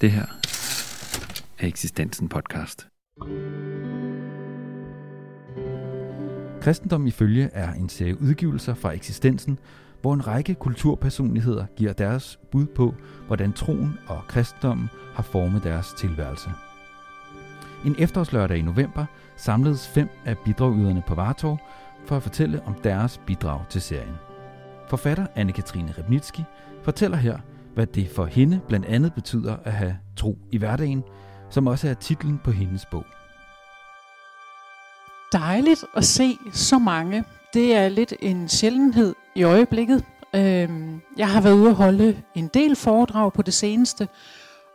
Det her er Eksistensen podcast. Kristendom ifølge er en serie udgivelser fra eksistensen, hvor en række kulturpersonligheder giver deres bud på, hvordan troen og kristendommen har formet deres tilværelse. En efterårslørdag i november samledes fem af bidragyderne på Vartov for at fortælle om deres bidrag til serien. Forfatter Anne-Katrine Rebnitski fortæller her, hvad det for hende blandt andet betyder at have tro i hverdagen, som også er titlen på hendes bog. Dejligt at se så mange. Det er lidt en sjældenhed i øjeblikket. Øhm, jeg har været ude at holde en del foredrag på det seneste,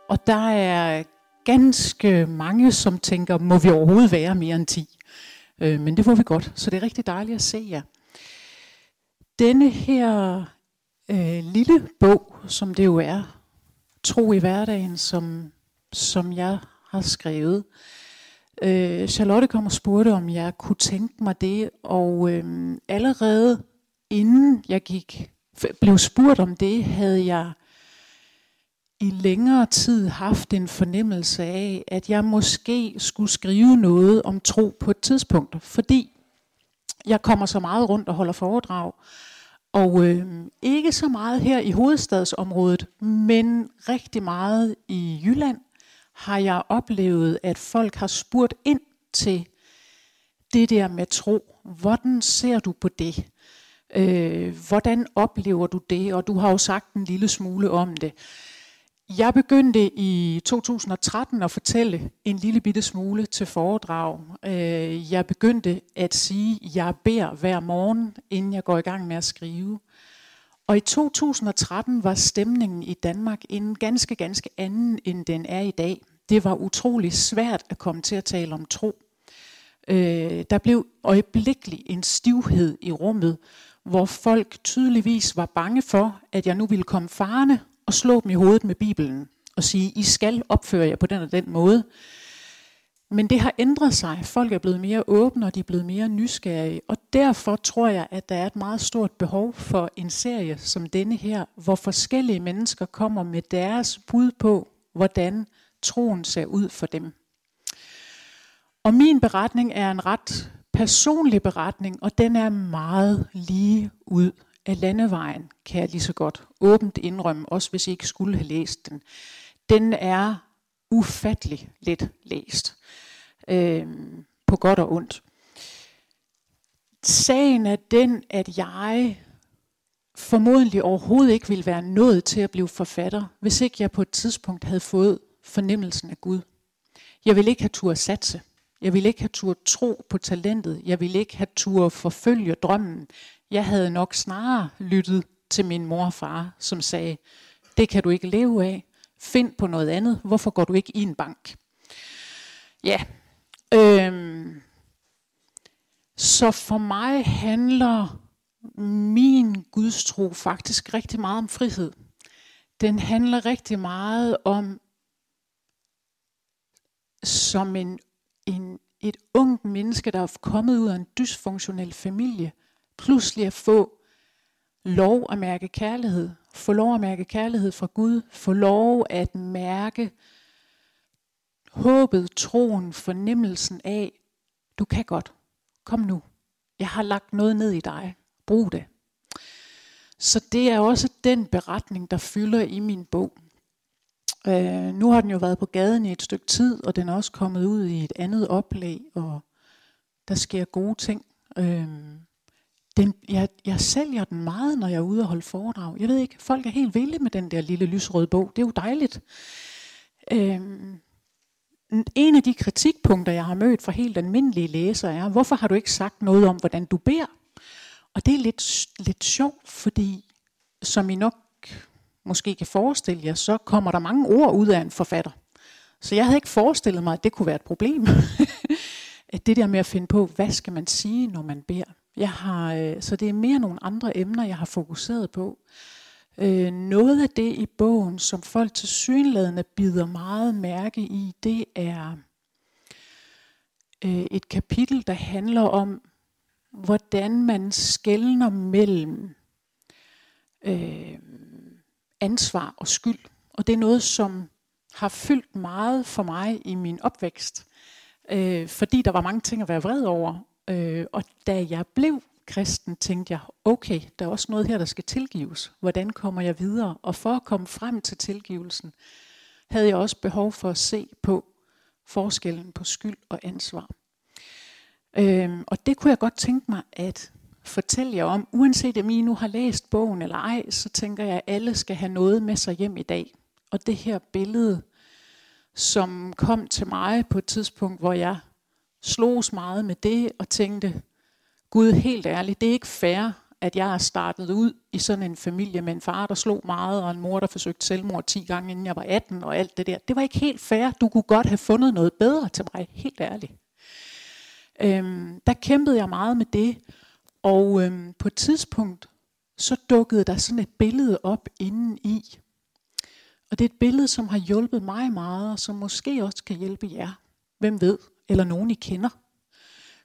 og der er ganske mange, som tænker, må vi overhovedet være mere end 10? Øh, men det får vi godt, så det er rigtig dejligt at se jer. Denne her øh, lille bog, som det jo er, Tro i hverdagen, som, som jeg har skrevet. Øh, Charlotte kom og spurgte, om jeg kunne tænke mig det, og øh, allerede inden jeg gik, blev spurgt om det, havde jeg i længere tid haft en fornemmelse af, at jeg måske skulle skrive noget om tro på et tidspunkt, fordi jeg kommer så meget rundt og holder foredrag, og øh, ikke så meget her i hovedstadsområdet, men rigtig meget i Jylland har jeg oplevet, at folk har spurgt ind til det der med tro. Hvordan ser du på det? Øh, hvordan oplever du det? Og du har jo sagt en lille smule om det. Jeg begyndte i 2013 at fortælle en lille bitte smule til foredrag. Øh, jeg begyndte at sige, at jeg beder hver morgen, inden jeg går i gang med at skrive. Og i 2013 var stemningen i Danmark en ganske, ganske anden, end den er i dag. Det var utrolig svært at komme til at tale om tro. Øh, der blev øjeblikkelig en stivhed i rummet, hvor folk tydeligvis var bange for, at jeg nu ville komme farne og slå dem i hovedet med Bibelen og sige, I skal opføre jer på den og den måde. Men det har ændret sig. Folk er blevet mere åbne, og de er blevet mere nysgerrige. Og derfor tror jeg, at der er et meget stort behov for en serie som denne her, hvor forskellige mennesker kommer med deres bud på, hvordan troen ser ud for dem. Og min beretning er en ret personlig beretning, og den er meget lige ud af landevejen, kan jeg lige så godt åbent indrømme, også hvis I ikke skulle have læst den. Den er ufattelig let læst, øh, på godt og ondt. Sagen er den, at jeg formodentlig overhovedet ikke ville være nået til at blive forfatter, hvis ikke jeg på et tidspunkt havde fået fornemmelsen af Gud. Jeg ville ikke have tur satse. Jeg ville ikke have tur tro på talentet. Jeg ville ikke have tur forfølge drømmen. Jeg havde nok snarere lyttet til min mor og far, som sagde, det kan du ikke leve af. Find på noget andet. Hvorfor går du ikke i en bank? Ja. Øhm. Så for mig handler min gudstro faktisk rigtig meget om frihed. Den handler rigtig meget om, som en, en, et ungt menneske, der er kommet ud af en dysfunktionel familie, pludselig at få lov at mærke kærlighed. Få lov at mærke kærlighed fra Gud. Få lov at mærke håbet, troen, fornemmelsen af, du kan godt. Kom nu. Jeg har lagt noget ned i dig. Brug det. Så det er også den beretning, der fylder i min bog. Øh, nu har den jo været på gaden i et stykke tid, og den er også kommet ud i et andet oplag, og der sker gode ting. Øh, den, jeg, jeg sælger den meget, når jeg er ude og holde foredrag. Jeg ved ikke, folk er helt vilde med den der lille lysrøde bog. Det er jo dejligt. Øhm, en af de kritikpunkter, jeg har mødt fra helt almindelige læsere, er, hvorfor har du ikke sagt noget om, hvordan du beder? Og det er lidt, lidt sjovt, fordi som I nok måske kan forestille jer, så kommer der mange ord ud af en forfatter. Så jeg havde ikke forestillet mig, at det kunne være et problem. at det der med at finde på, hvad skal man sige, når man beder. Jeg har, øh, så det er mere nogle andre emner, jeg har fokuseret på. Øh, noget af det i bogen, som folk til synlædende bider meget mærke i, det er øh, et kapitel, der handler om, hvordan man skældner mellem øh, ansvar og skyld. Og det er noget, som har fyldt meget for mig i min opvækst, øh, fordi der var mange ting at være vred over. Øh, og da jeg blev kristen, tænkte jeg, okay, der er også noget her, der skal tilgives. Hvordan kommer jeg videre? Og for at komme frem til tilgivelsen, havde jeg også behov for at se på forskellen på skyld og ansvar. Øhm, og det kunne jeg godt tænke mig at fortælle jer om. Uanset om I nu har læst bogen eller ej, så tænker jeg, at alle skal have noget med sig hjem i dag. Og det her billede, som kom til mig på et tidspunkt, hvor jeg slogs meget med det og tænkte, Gud, helt ærligt, det er ikke fair, at jeg er startet ud i sådan en familie med en far, der slog meget, og en mor, der forsøgte selvmord 10 gange, inden jeg var 18, og alt det der. Det var ikke helt fair. Du kunne godt have fundet noget bedre til mig, helt ærligt. Øhm, der kæmpede jeg meget med det, og øhm, på et tidspunkt, så dukkede der sådan et billede op inden i. Og det er et billede, som har hjulpet mig meget, og som måske også kan hjælpe jer. Hvem ved? Eller nogen I kender.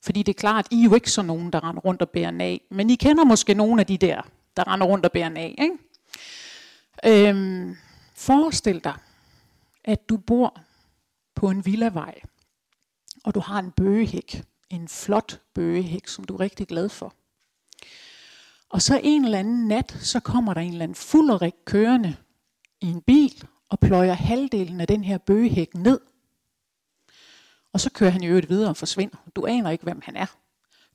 Fordi det er klart, I er jo ikke så nogen, der render rundt og bærer af. Men I kender måske nogen af de der, der render rundt og bærer af. Ikke? Øhm, forestil dig, at du bor på en villavej, og du har en bøgehæk. En flot bøgehæk, som du er rigtig glad for. Og så en eller anden nat, så kommer der en eller anden fulderik kørende i en bil og pløjer halvdelen af den her bøgehæk ned. Og så kører han i øvrigt videre og forsvinder. Du aner ikke, hvem han er.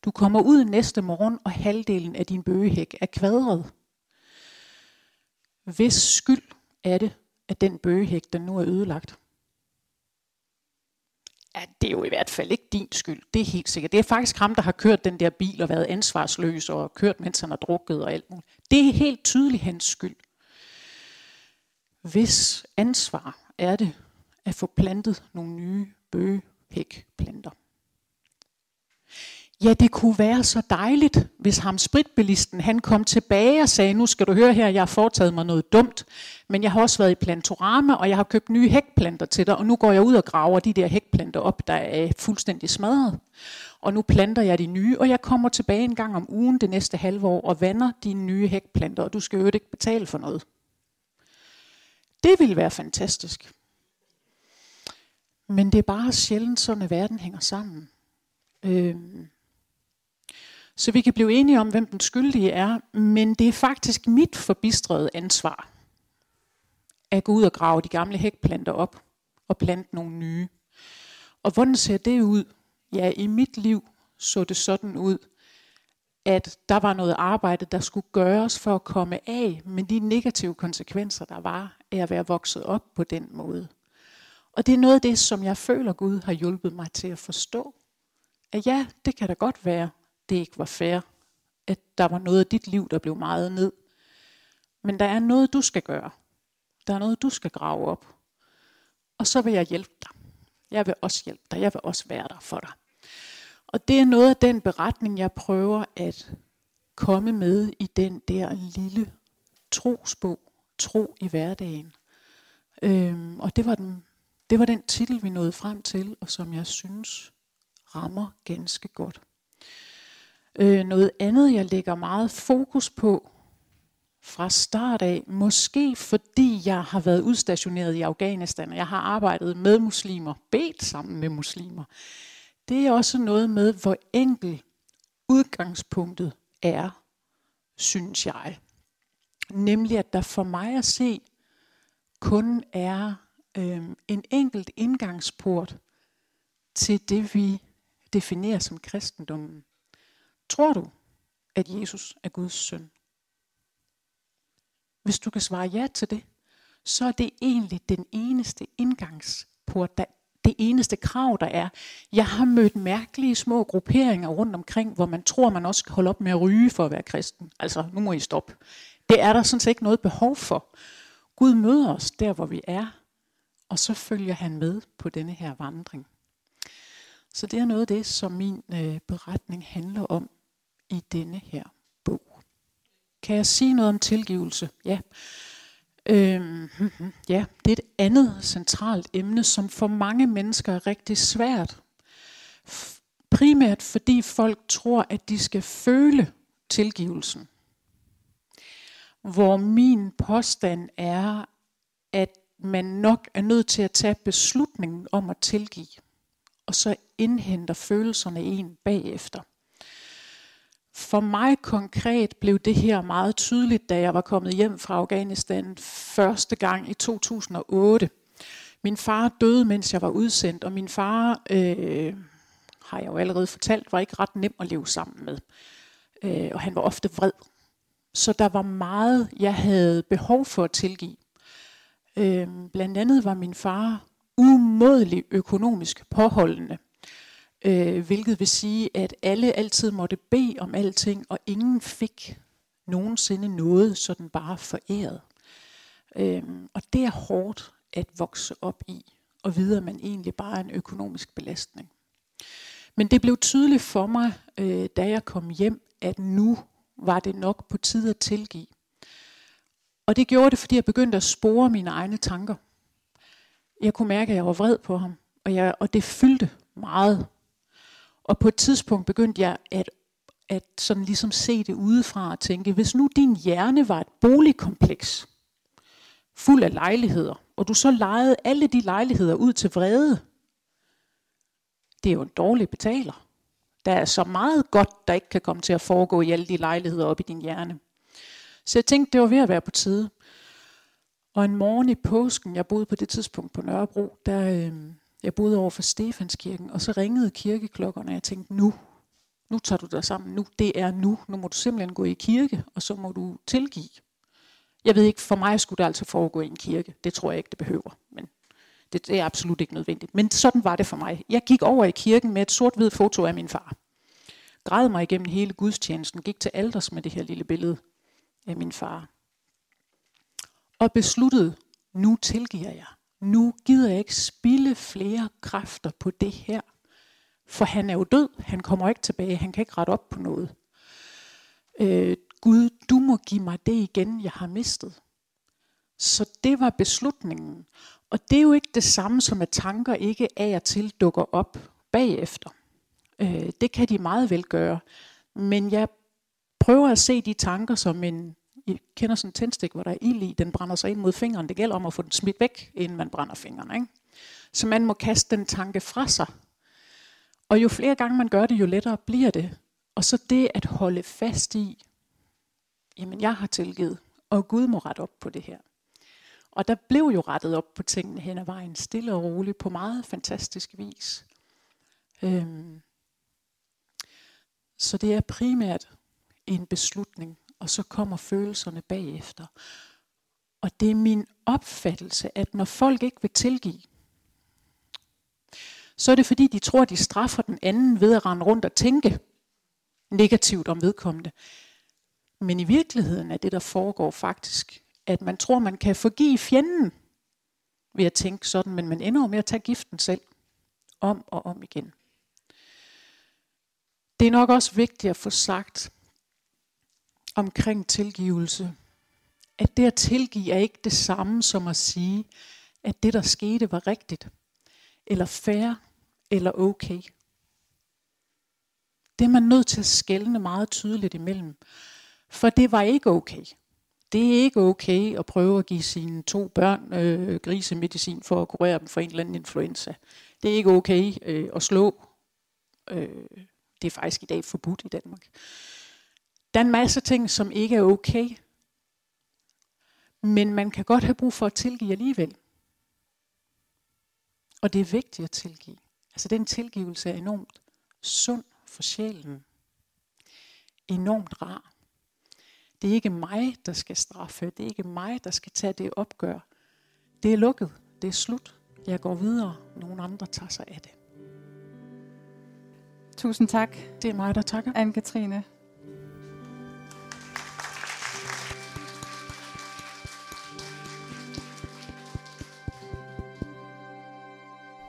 Du kommer ud næste morgen, og halvdelen af din bøgehæk er kvadret. Hvis skyld er det, at den bøgehæk, der nu er ødelagt? Ja, det er jo i hvert fald ikke din skyld. Det er helt sikkert. Det er faktisk ham, der har kørt den der bil og været ansvarsløs og kørt, mens han har drukket og alt muligt. Det er helt tydeligt hans skyld. Hvis ansvar er det at få plantet nogle nye bøge hækplanter. Ja, det kunne være så dejligt, hvis ham spritbilisten han kom tilbage og sagde, nu skal du høre her, jeg har foretaget mig noget dumt, men jeg har også været i Plantorama, og jeg har købt nye hækplanter til dig, og nu går jeg ud og graver de der hækplanter op, der er fuldstændig smadret. Og nu planter jeg de nye, og jeg kommer tilbage en gang om ugen det næste halve år og vander dine nye hækplanter, og du skal jo ikke betale for noget. Det ville være fantastisk. Men det er bare sjældent sådan, at verden hænger sammen. Øhm. Så vi kan blive enige om, hvem den skyldige er, men det er faktisk mit forbistrede ansvar at gå ud og grave de gamle hækplanter op og plante nogle nye. Og hvordan ser det ud? Ja, i mit liv så det sådan ud, at der var noget arbejde, der skulle gøres for at komme af med de negative konsekvenser, der var af at være vokset op på den måde. Og det er noget af det, som jeg føler, Gud har hjulpet mig til at forstå. At ja, det kan da godt være, det ikke var fair. At der var noget af dit liv, der blev meget ned. Men der er noget, du skal gøre. Der er noget, du skal grave op. Og så vil jeg hjælpe dig. Jeg vil også hjælpe dig. Jeg vil også være der for dig. Og det er noget af den beretning, jeg prøver at komme med i den der lille trosbog, Tro i hverdagen. Øhm, og det var, den, det var den titel, vi nåede frem til, og som jeg synes rammer ganske godt. Øh, noget andet, jeg lægger meget fokus på fra start af, måske fordi jeg har været udstationeret i Afghanistan, og jeg har arbejdet med muslimer, bedt sammen med muslimer, det er også noget med, hvor enkel udgangspunktet er, synes jeg. Nemlig, at der for mig at se kun er øh, en enkelt indgangsport til det, vi definerer som kristendommen. Tror du, at Jesus er Guds søn? Hvis du kan svare ja til det, så er det egentlig den eneste indgangsport, der det eneste krav, der er. Jeg har mødt mærkelige små grupperinger rundt omkring, hvor man tror, man også skal holde op med at ryge for at være kristen. Altså, nu må I stoppe. Det er der sådan set ikke noget behov for. Gud møder os der, hvor vi er, og så følger han med på denne her vandring. Så det er noget af det, som min øh, beretning handler om i denne her bog. Kan jeg sige noget om tilgivelse? Ja. Øhm, hm, hm, ja, det er et andet centralt emne, som for mange mennesker er rigtig svært. Primært fordi folk tror, at de skal føle tilgivelsen. Hvor min påstand er, at man nok er nødt til at tage beslutningen om at tilgive, og så indhenter følelserne en bagefter. For mig konkret blev det her meget tydeligt, da jeg var kommet hjem fra Afghanistan første gang i 2008. Min far døde, mens jeg var udsendt, og min far, øh, har jeg jo allerede fortalt, var ikke ret nem at leve sammen med. Øh, og han var ofte vred. Så der var meget, jeg havde behov for at tilgive. Øh, blandt andet var min far umådelig økonomisk påholdende. Øh, hvilket vil sige, at alle altid måtte bede om alting, og ingen fik nogensinde noget sådan bare foræret. Øh, og det er hårdt at vokse op i, og vide, at man egentlig bare er en økonomisk belastning. Men det blev tydeligt for mig, øh, da jeg kom hjem, at nu var det nok på tide at tilgive. Og det gjorde det, fordi jeg begyndte at spore mine egne tanker. Jeg kunne mærke, at jeg var vred på ham, og, jeg, og det fyldte meget. Og på et tidspunkt begyndte jeg at, at sådan ligesom se det udefra og tænke, hvis nu din hjerne var et boligkompleks, fuld af lejligheder, og du så lejede alle de lejligheder ud til vrede, det er jo en dårlig betaler. Der er så meget godt, der ikke kan komme til at foregå i alle de lejligheder op i din hjerne. Så jeg tænkte, det var ved at være på tide. Og en morgen i påsken, jeg boede på det tidspunkt på Nørrebro, der, øh, jeg boede over for Stefanskirken, og så ringede kirkeklokkerne, og jeg tænkte, nu, nu tager du dig sammen, nu, det er nu, nu må du simpelthen gå i kirke, og så må du tilgive. Jeg ved ikke, for mig skulle det altså foregå i en kirke, det tror jeg ikke, det behøver, men det, det er absolut ikke nødvendigt. Men sådan var det for mig. Jeg gik over i kirken med et sort-hvid foto af min far. Græd mig igennem hele gudstjenesten, gik til alders med det her lille billede af min far. Og besluttede, nu tilgiver jeg. Nu gider jeg ikke spille flere kræfter på det her. For han er jo død, han kommer ikke tilbage, han kan ikke rette op på noget. Øh, Gud, du må give mig det igen, jeg har mistet. Så det var beslutningen. Og det er jo ikke det samme som, at tanker ikke af og til dukker op bagefter. Øh, det kan de meget vel gøre. Men jeg prøver at se de tanker som en, I kender sådan en tændstik, hvor der er ild i, den brænder sig ind mod fingeren. Det gælder om at få den smidt væk, inden man brænder fingrene. Ikke? Så man må kaste den tanke fra sig. Og jo flere gange man gør det, jo lettere bliver det. Og så det at holde fast i, jamen jeg har tilgivet, og Gud må rette op på det her. Og der blev jo rettet op på tingene hen ad vejen, stille og roligt, på meget fantastisk vis. Øhm. Så det er primært en beslutning, og så kommer følelserne bagefter. Og det er min opfattelse, at når folk ikke vil tilgive, så er det fordi, de tror, de straffer den anden ved at rende rundt og tænke negativt om vedkommende. Men i virkeligheden er det, der foregår faktisk, at man tror, man kan forgive fjenden ved at tænke sådan, men man ender jo med at tage giften selv om og om igen. Det er nok også vigtigt at få sagt omkring tilgivelse, at det at tilgive er ikke det samme som at sige, at det der skete var rigtigt, eller fair, eller okay. Det er man nødt til at skælne meget tydeligt imellem. For det var ikke okay. Det er ikke okay at prøve at give sine to børn øh, grisemedicin for at kurere dem for en eller anden influenza. Det er ikke okay øh, at slå. Øh, det er faktisk i dag forbudt i Danmark. Der er en masse ting, som ikke er okay. Men man kan godt have brug for at tilgive alligevel. Og det er vigtigt at tilgive. Altså den tilgivelse er enormt sund for sjælen. Enormt rar. Det er ikke mig, der skal straffe. Det er ikke mig, der skal tage det opgør. Det er lukket. Det er slut. Jeg går videre. Nogle andre tager sig af det. Tusind tak. Det er mig, der takker. Anne-Katrine.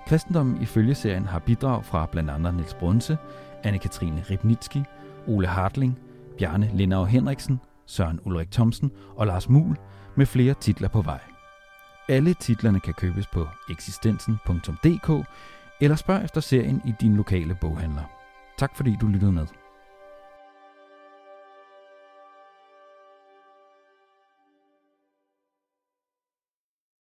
Kristendommen i følgeserien har bidrag fra blandt andet Niels Brunse, Anne-Katrine Ribnitski, Ole Hartling, Bjarne Lindau Henriksen Søren Ulrik Thomsen og Lars Mul med flere titler på vej. Alle titlerne kan købes på eksistensen.dk eller spørg efter serien i din lokale boghandler. Tak fordi du lyttede med.